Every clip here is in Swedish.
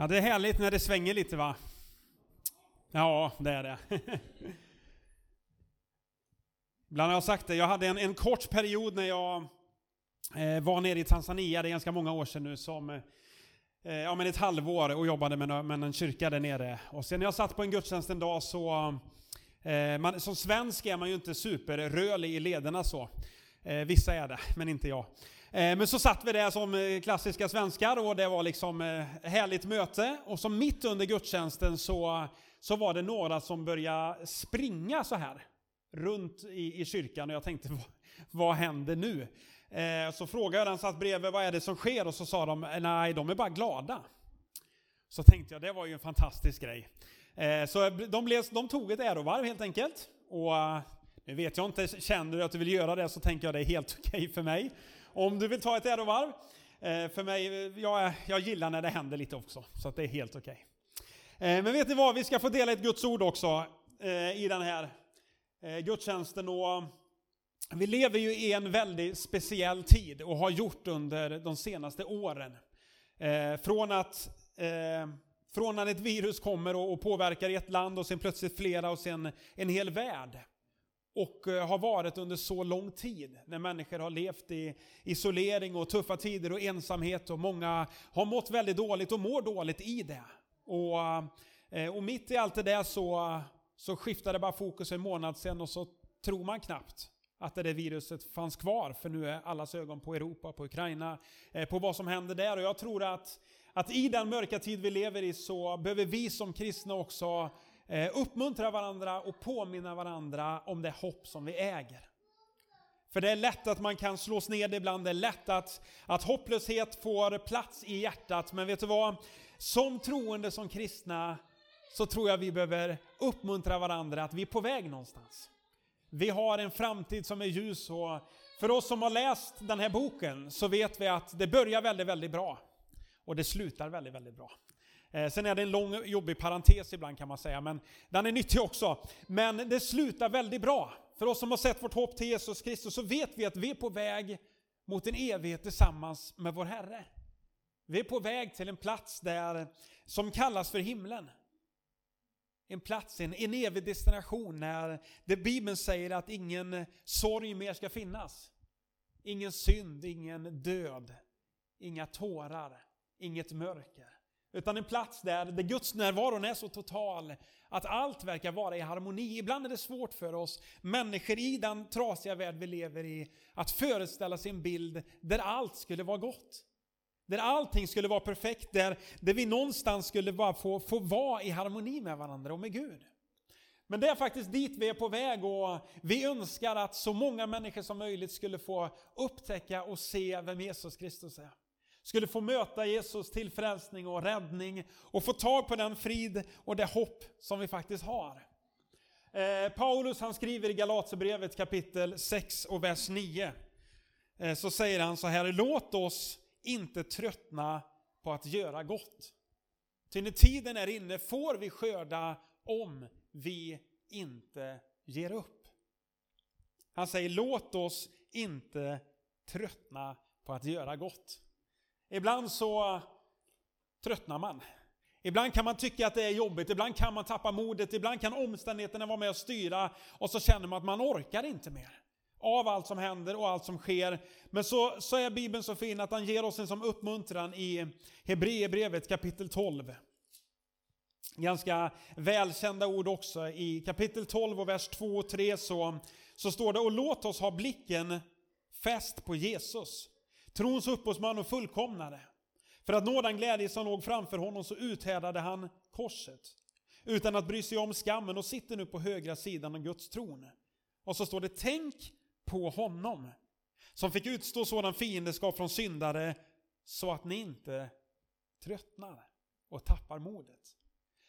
Ja, det är härligt när det svänger lite va? Ja, det är det. Ibland har jag sagt det, jag hade en, en kort period när jag eh, var nere i Tanzania, det är ganska många år sedan nu, som eh, ja, men ett halvår och jobbade med, med en kyrka där nere. Och sen när jag satt på en gudstjänst en dag så, eh, man, som svensk är man ju inte superrörlig i lederna så. Eh, vissa är det, men inte jag. Eh, men så satt vi där som eh, klassiska svenskar och det var liksom eh, härligt möte. Och så mitt under gudstjänsten så, så var det några som började springa så här runt i, i kyrkan och jag tänkte vad, vad händer nu? Så frågade jag den satt bredvid vad är det som sker och så sa de nej de är bara glada. Så tänkte jag det var ju en fantastisk grej. Så de, blev, de tog ett ärovarv helt enkelt. Och nu vet jag inte, känner du att du vill göra det så tänker jag det är helt okej okay för mig. Om du vill ta ett ärovarv. Eh, för mig, jag, jag gillar när det händer lite också, så att det är helt okej. Okay. Men vet ni vad, vi ska få dela ett Guds ord också eh, i den här gudstjänsten. Och vi lever ju i en väldigt speciell tid och har gjort under de senaste åren. Från att från när ett virus kommer och påverkar ett land och sen plötsligt flera och sen en hel värld och eh, har varit under så lång tid. När människor har levt i isolering och tuffa tider och ensamhet och många har mått väldigt dåligt och mår dåligt i det. Och, eh, och mitt i allt det där så, så skiftade bara fokus en månad sen och så tror man knappt att det där viruset fanns kvar. För nu är allas ögon på Europa, på Ukraina, eh, på vad som händer där. Och jag tror att, att i den mörka tid vi lever i så behöver vi som kristna också Eh, uppmuntra varandra och påminna varandra om det hopp som vi äger. För det är lätt att man kan slås ned ibland, det är lätt att, att hopplöshet får plats i hjärtat. Men vet du vad? Som troende, som kristna, så tror jag vi behöver uppmuntra varandra att vi är på väg någonstans. Vi har en framtid som är ljus och för oss som har läst den här boken så vet vi att det börjar väldigt, väldigt bra. Och det slutar väldigt, väldigt bra. Eh, sen är det en lång jobbig parentes ibland kan man säga, men den är nyttig också. Men det slutar väldigt bra. För oss som har sett vårt hopp till Jesus Kristus så vet vi att vi är på väg mot en evighet tillsammans med vår Herre. Vi är på väg till en plats där, som kallas för himlen. En plats, en, en evig destination när det Bibeln säger att ingen sorg mer ska finnas. Ingen synd, ingen död, inga tårar, inget mörker. Utan en plats där, där Guds närvaron är så total att allt verkar vara i harmoni. Ibland är det svårt för oss människor i den trasiga värld vi lever i att föreställa sig en bild där allt skulle vara gott. Där allting skulle vara perfekt, där, där vi någonstans skulle bara få, få vara i harmoni med varandra och med Gud. Men det är faktiskt dit vi är på väg och vi önskar att så många människor som möjligt skulle få upptäcka och se vem Jesus Kristus är skulle få möta Jesus till frälsning och räddning och få tag på den frid och det hopp som vi faktiskt har. Eh, Paulus han skriver i Galaterbrevet kapitel 6 och vers 9. Eh, så säger han så här, låt oss inte tröttna på att göra gott. Ty när tiden är inne får vi skörda om vi inte ger upp. Han säger låt oss inte tröttna på att göra gott. Ibland så tröttnar man. Ibland kan man tycka att det är jobbigt, ibland kan man tappa modet, ibland kan omständigheterna vara med och styra och så känner man att man orkar inte mer. Av allt som händer och allt som sker. Men så, så är Bibeln så fin att han ger oss en som uppmuntran i Hebreerbrevet kapitel 12. Ganska välkända ord också. I kapitel 12 och vers 2 och 3 så, så står det Och låt oss ha blicken fäst på Jesus Trons upphovsman och fullkomnare. För att nå den glädje som låg framför honom så uthärdade han korset. Utan att bry sig om skammen och sitter nu på högra sidan av Guds tron. Och så står det tänk på honom. Som fick utstå sådan fiendeskap från syndare så att ni inte tröttnar och tappar modet.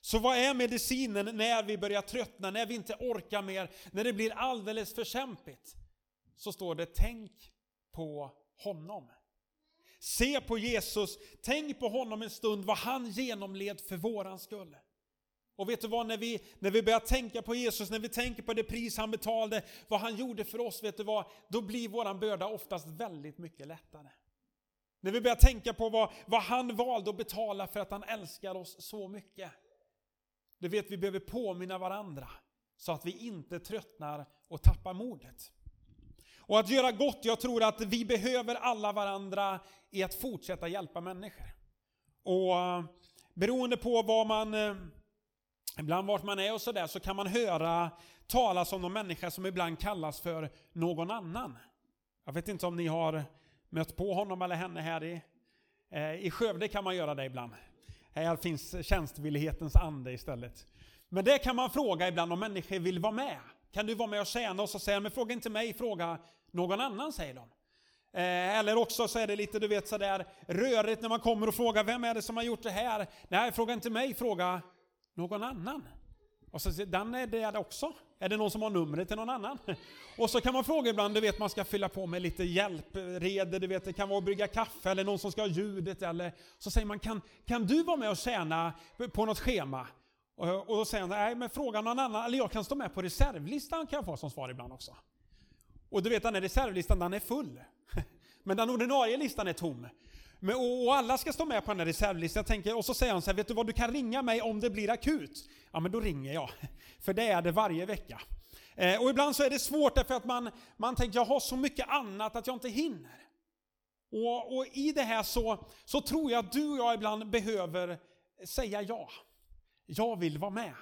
Så vad är medicinen när vi börjar tröttna, när vi inte orkar mer, när det blir alldeles för kämpigt? Så står det tänk på honom. Se på Jesus, tänk på honom en stund, vad han genomled för våran skull. Och vet du vad, när vi, när vi börjar tänka på Jesus, när vi tänker på det pris han betalade, vad han gjorde för oss, vet du vad, då blir våran börda oftast väldigt mycket lättare. När vi börjar tänka på vad, vad han valde att betala för att han älskar oss så mycket. Du vet, vi behöver påminna varandra så att vi inte tröttnar och tappar modet. Och att göra gott, jag tror att vi behöver alla varandra i att fortsätta hjälpa människor. Och eh, beroende på vad man, eh, ibland vart man är och sådär, så kan man höra talas om någon människa som ibland kallas för någon annan. Jag vet inte om ni har mött på honom eller henne här i, eh, i Skövde kan man göra det ibland. Här finns tjänstvillighetens ande istället. Men det kan man fråga ibland om människor vill vara med. Kan du vara med och tjäna? Och så säger men fråga inte mig, fråga någon annan, säger de. Eh, eller också så är det lite, du vet sådär rörigt när man kommer och frågar vem är det som har gjort det här? Nej, fråga inte mig, fråga någon annan. Och så den är det också. Är det någon som har numret till någon annan? Och så kan man fråga ibland, du vet man ska fylla på med lite hjälpreder, du vet det kan vara att brygga kaffe eller någon som ska ha ljudet eller så säger man kan, kan du vara med och tjäna på något schema? Och, och då säger han, nej men fråga någon annan, eller jag kan stå med på reservlistan kan jag få som svar ibland också. Och du vet den här reservlistan den är full. Men den ordinarie listan är tom. Men, och, alla ska stå med på den här reservlistan. Jag tänker, och så säger han så här, vet du vad, du kan ringa mig om det blir akut. Ja men då ringer jag. För det är det varje vecka. Eh, och ibland så är det svårt därför att man, man tänker, jag har så mycket annat att jag inte hinner. Och, och i det här så, så tror jag att du och jag ibland behöver säga ja. Jag vill vara med.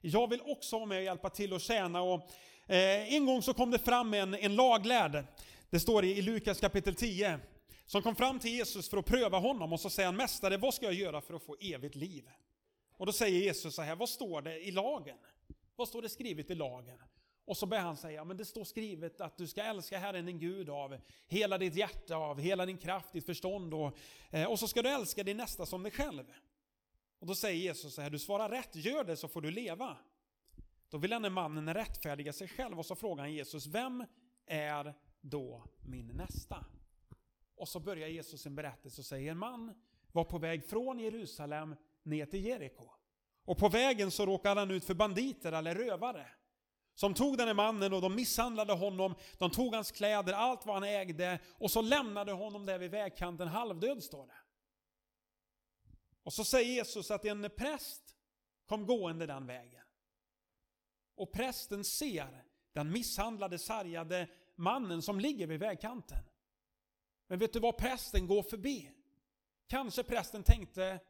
Jag vill också vara med och hjälpa till och tjäna. Och, eh, en gång så kom det fram en, en laglärd. Det står i, i Lukas kapitel 10 som kom fram till Jesus för att pröva honom och så säger han Mästare, vad ska jag göra för att få evigt liv? Och då säger Jesus så här, vad står det i lagen? Vad står det skrivet i lagen? Och så börjar han säga, men det står skrivet att du ska älska Herren din Gud av hela ditt hjärta, av hela din kraft, ditt förstånd och, eh, och så ska du älska din nästa som dig själv. Och då säger Jesus så här, du svarar rätt, gör det så får du leva. Då vill denne mannen rättfärdiga sig själv och så frågar han Jesus, vem är då min nästa? Och så börjar Jesus sin berättelse och säger en man var på väg från Jerusalem ner till Jeriko. Och på vägen så råkade han ut för banditer eller rövare. Som tog den här mannen och de misshandlade honom, de tog hans kläder, allt vad han ägde och så lämnade honom där vid vägkanten halvdöd står det. Och så säger Jesus att en präst kom gående den vägen. Och prästen ser den misshandlade, sargade mannen som ligger vid vägkanten. Men vet du vad prästen går förbi? Kanske prästen tänkte,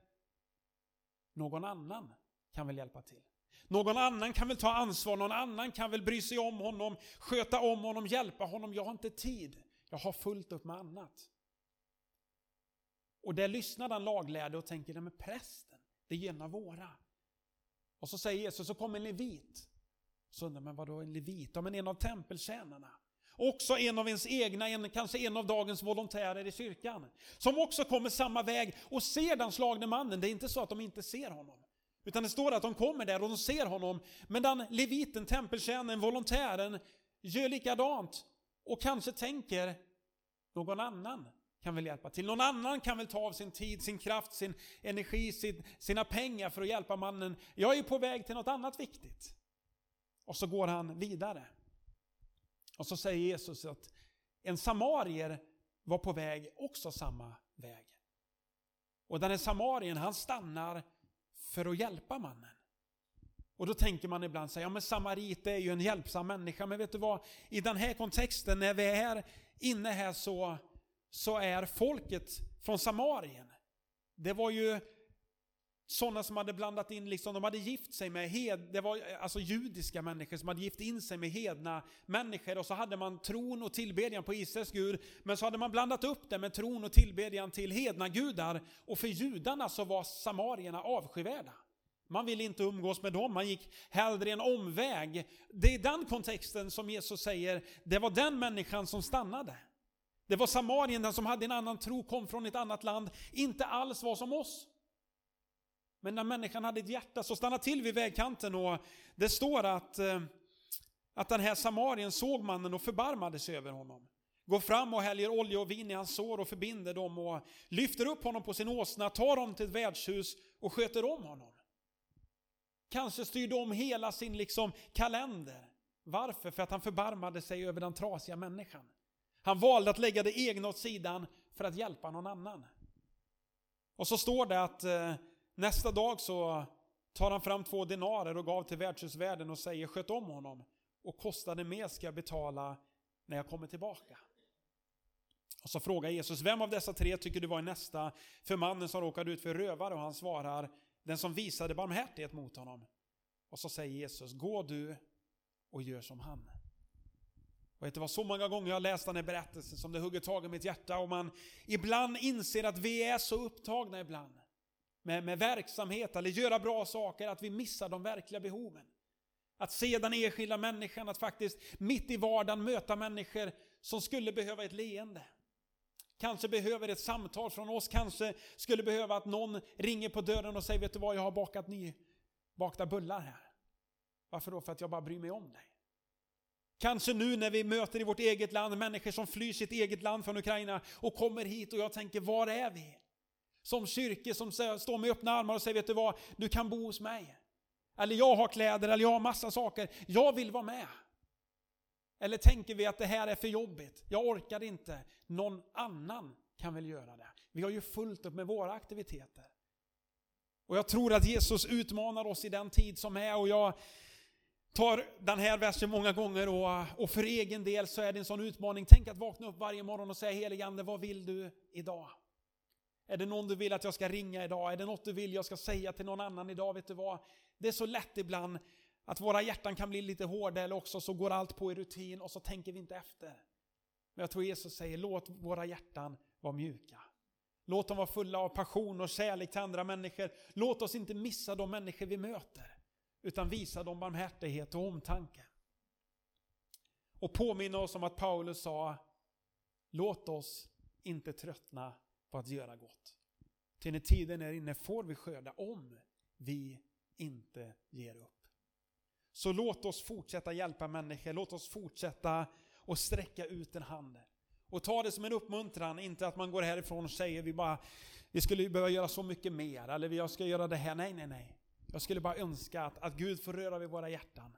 någon annan kan väl hjälpa till. Någon annan kan väl ta ansvar, någon annan kan väl bry sig om honom, sköta om honom, hjälpa honom. Jag har inte tid, jag har fullt upp med annat. Och där lyssnar den laglärde och tänker, nej men prästen, det är en av våra. Och så säger Jesus, så kommer en levit. Så undrar man, vadå en levit? Ja men en av tempeltjänarna. Också en av ens egna, en, kanske en av dagens volontärer i kyrkan. Som också kommer samma väg och ser den slagne mannen. Det är inte så att de inte ser honom. Utan det står att de kommer där och de ser honom. Men den leviten, tempeltjänaren, volontären gör likadant. Och kanske tänker, någon annan kan väl hjälpa till. Någon annan kan väl ta av sin tid, sin kraft, sin energi, sin, sina pengar för att hjälpa mannen. Jag är på väg till något annat viktigt. Och så går han vidare. Och så säger Jesus att en samarier var på väg också samma väg. Och den här samarien han stannar för att hjälpa mannen. Och då tänker man ibland så ja men samarit är ju en hjälpsam människa, men vet du vad? I den här kontexten, när vi är inne här så, så är folket från Samarien, det var ju sådana som hade blandat in, liksom, de hade gift sig med hed, det var alltså judiska människor som hade gift in sig med hedna människor och så hade man tron och tillbedjan på Israels Gud, men så hade man blandat upp det med tron och tillbedjan till hedna gudar och för judarna så var samarierna avskyvärda. Man ville inte umgås med dem, man gick hellre en omväg. Det är den kontexten som Jesus säger, det var den människan som stannade. Det var samarierna, den som hade en annan tro, kom från ett annat land, inte alls var som oss. Men när människan hade ett hjärta så stannade till vid vägkanten och det står att, eh, att den här samarien såg mannen och förbarmade sig över honom. Går fram och häller olja och vin i hans sår och förbinder dem och lyfter upp honom på sin åsna, tar honom till ett värdshus och sköter om honom. Kanske styrde om hela sin liksom kalender. Varför? För att han förbarmade sig över den trasiga människan. Han valde att lägga det egna åt sidan för att hjälpa någon annan. Och så står det att eh, nästa dag så tar han fram två denarer och gav till värdshusvärden och säger sköt om honom och kostade mer ska jag betala när jag kommer tillbaka. Och så frågar Jesus, vem av dessa tre tycker du var nästa för mannen som råkade ut för rövare? Och han svarar, den som visade barmhärtighet mot honom. Och så säger Jesus, gå du och gör som han. Och vet, det var så många gånger jag läst den här berättelsen som det hugger tag i mitt hjärta och man ibland inser att vi är så upptagna ibland med, med verksamhet eller göra bra saker att vi missar de verkliga behoven. Att se den enskilda människan, att faktiskt mitt i vardagen möta människor som skulle behöva ett leende. Kanske behöver ett samtal från oss, kanske skulle behöva att någon ringer på dörren och säger vet du vad, jag har bakat nybakta bullar här. Varför då? För att jag bara bryr mig om dig. Kanske nu när vi möter i vårt eget land människor som flyr sitt eget land från Ukraina och kommer hit och jag tänker, var är vi? Som kyrkor som står med öppna armar och säger, vet du vad, du kan bo hos mig. Eller jag har kläder, eller jag har massa saker. Jag vill vara med. Eller tänker vi att det här är för jobbigt? Jag orkar inte. Någon annan kan väl göra det. Vi har ju fullt upp med våra aktiviteter. Och jag tror att Jesus utmanar oss i den tid som är och jag tar den här versen många gånger och, och för egen del så är det en sån utmaning. Tänk att vakna upp varje morgon och säga heligande, vad vill du idag? Är det någon du vill att jag ska ringa idag? Är det något du vill jag ska säga till någon annan idag? Vet du vad? Det är så lätt ibland att våra hjärtan kan bli lite hårda eller också så går allt på i rutin och så tänker vi inte efter. Men jag tror Jesus säger låt våra hjärtan vara mjuka. Låt dem vara fulla av passion och kärlek till andra människor. Låt oss inte missa de människor vi möter. Utan visa dem barmhärtighet och omtanke. Och påminna oss om att Paulus sa Låt oss inte tröttna på att göra gott. Till när tiden är inne får vi skörda om vi inte ger upp. Så låt oss fortsätta hjälpa människor, låt oss fortsätta och sträcka ut en hand. Och ta det som en uppmuntran, inte att man går härifrån och säger vi bara vi skulle behöva göra så mycket mer, eller jag ska göra det här. Nej, nej, nej. Jag skulle bara önska att, att Gud får röra vid våra hjärtan.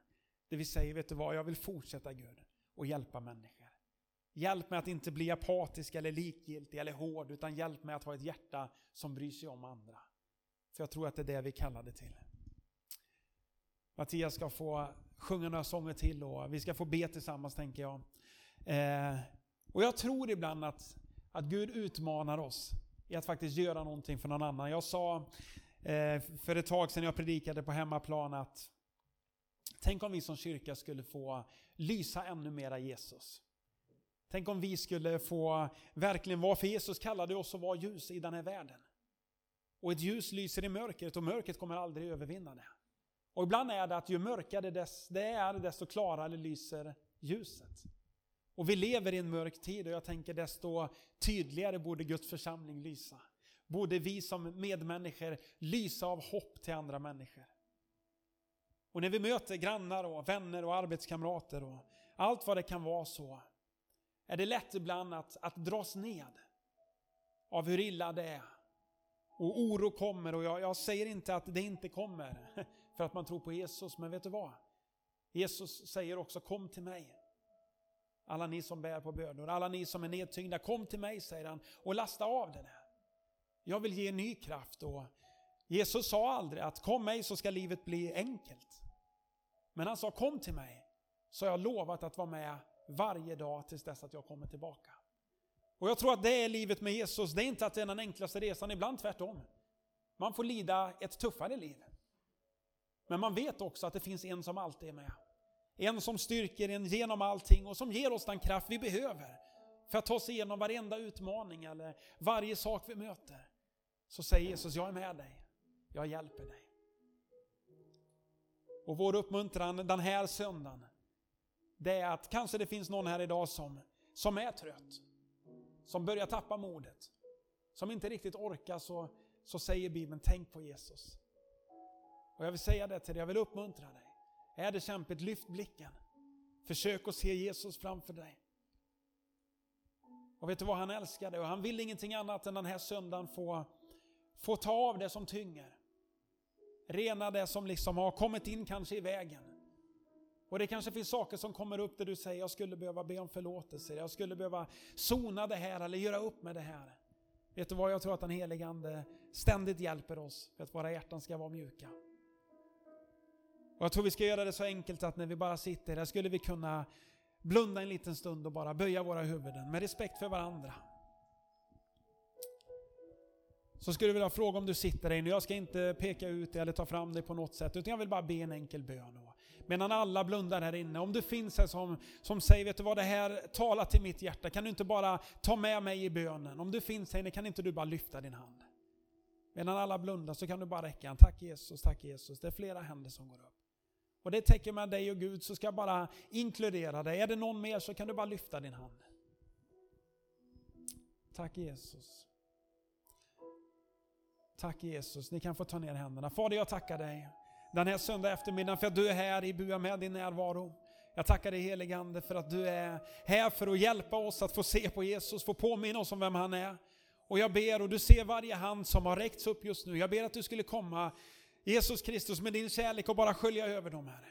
Det vi säger, vet du vad, jag vill fortsätta Gud och hjälpa människor. Hjälp mig att inte bli apatisk eller likgiltig eller hård, utan hjälp mig att ha ett hjärta som bryr sig om andra. För jag tror att det är det vi kallade till. Mattias ska få sjunga några sånger till och vi ska få be tillsammans tänker jag. Eh, och jag tror ibland att, att Gud utmanar oss i att faktiskt göra någonting för någon annan. Jag sa eh, för ett tag sedan jag predikade på hemmaplan att tänk om vi som kyrka skulle få lysa ännu mera Jesus. Tänk om vi skulle få verkligen vara, för Jesus kallade oss att vara ljus i den här världen. Och ett ljus lyser i mörkret och mörkret kommer aldrig övervinna det. Och ibland är det att ju mörkare det är, desto klarare lyser ljuset. Och vi lever i en mörk tid och jag tänker desto tydligare borde Guds församling lysa. Borde vi som medmänniskor lysa av hopp till andra människor. Och när vi möter grannar och vänner och arbetskamrater och allt vad det kan vara så är det lätt ibland att, att dras ned av hur illa det är. Och oro kommer och jag, jag säger inte att det inte kommer för att man tror på Jesus, men vet du vad? Jesus säger också kom till mig. Alla ni som bär på bördor, alla ni som är nedtyngda, kom till mig säger han och lasta av det där. Jag vill ge ny kraft och Jesus sa aldrig att kom mig så ska livet bli enkelt. Men han sa kom till mig så har jag lovat att vara med varje dag tills dess att jag kommer tillbaka. Och jag tror att det är livet med Jesus, det är inte att det är den enklaste resan, ibland tvärtom. Man får lida ett tuffare liv. Men man vet också att det finns en som alltid är med. En som styrker en genom allting och som ger oss den kraft vi behöver för att ta oss igenom varenda utmaning eller varje sak vi möter. Så säger Jesus, jag är med dig. Jag hjälper dig. Och vår uppmuntran den här söndagen, det är att kanske det finns någon här idag som, som är trött. Som börjar tappa modet. Som inte riktigt orkar så, så säger Bibeln, tänk på Jesus. Och jag vill säga det till dig, jag vill uppmuntra dig. Är det kämpigt, lyft blicken. Försök att se Jesus framför dig. Och vet du vad, han älskar dig och han vill ingenting annat än den här söndagen få, få ta av det som tynger. Rena det som liksom har kommit in kanske i vägen. Och det kanske finns saker som kommer upp där du säger jag skulle behöva be om förlåtelse, jag skulle behöva sona det här eller göra upp med det här. Vet du vad, jag tror att den helige Ande ständigt hjälper oss för att våra hjärtan ska vara mjuka. Och jag tror vi ska göra det så enkelt att när vi bara sitter där skulle vi kunna blunda en liten stund och bara böja våra huvuden med respekt för varandra. Så skulle jag vilja fråga om du sitter där inne. Jag ska inte peka ut dig eller ta fram dig på något sätt, utan jag vill bara be en enkel bön. Medan alla blundar här inne. Om du finns här som, som säger, vet du vad, det här talar till mitt hjärta. Kan du inte bara ta med mig i bönen? Om du finns här inne, kan inte du bara lyfta din hand? Medan alla blundar så kan du bara räcka en tack Jesus, tack Jesus. Det är flera händer som går upp. Och det täcker med dig och Gud så ska jag bara inkludera dig. Är det någon mer så kan du bara lyfta din hand. Tack Jesus. Tack Jesus, ni kan få ta ner händerna. Fader jag tackar dig den här söndag eftermiddagen för att du är här i Bua med din närvaro. Jag tackar dig helige Ande för att du är här för att hjälpa oss att få se på Jesus, få påminna oss om vem han är. Och jag ber, och du ser varje hand som har räckts upp just nu, jag ber att du skulle komma Jesus Kristus med din kärlek och bara skölja över dem Herre.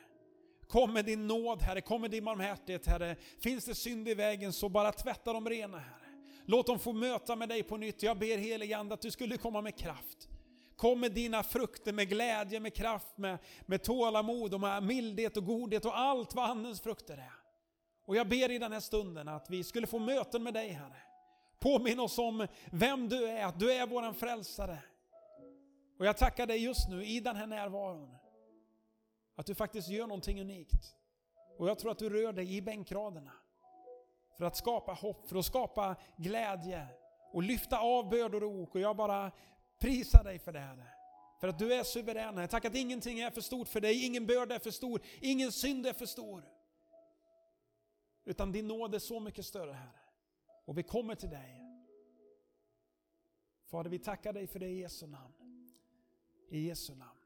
Kom med din nåd Herre, kom med din barmhärtighet Herre. Finns det synd i vägen så bara tvätta dem rena Herre. Låt dem få möta med dig på nytt. Jag ber helige Ande att du skulle komma med kraft. Kom med dina frukter, med glädje, med kraft, med, med tålamod och med mildhet och godhet och allt vad Andens frukter är. Och jag ber i den här stunden att vi skulle få möten med dig Herre. Påminn oss om vem du är, att du är våran frälsare. Och jag tackar dig just nu i den här närvaron. Att du faktiskt gör någonting unikt. Och jag tror att du rör dig i bänkraderna. För att skapa hopp, för att skapa glädje och lyfta av bördor och ok. Och jag bara Prisa dig för det här. För att du är suverän. Tack att ingenting är för stort för dig, ingen börda är för stor, ingen synd är för stor. Utan din nåd är så mycket större Herre. Och vi kommer till dig. Fader, vi tackar dig för det i Jesu namn. I Jesu namn.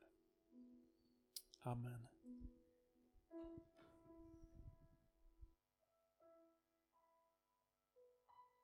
Amen.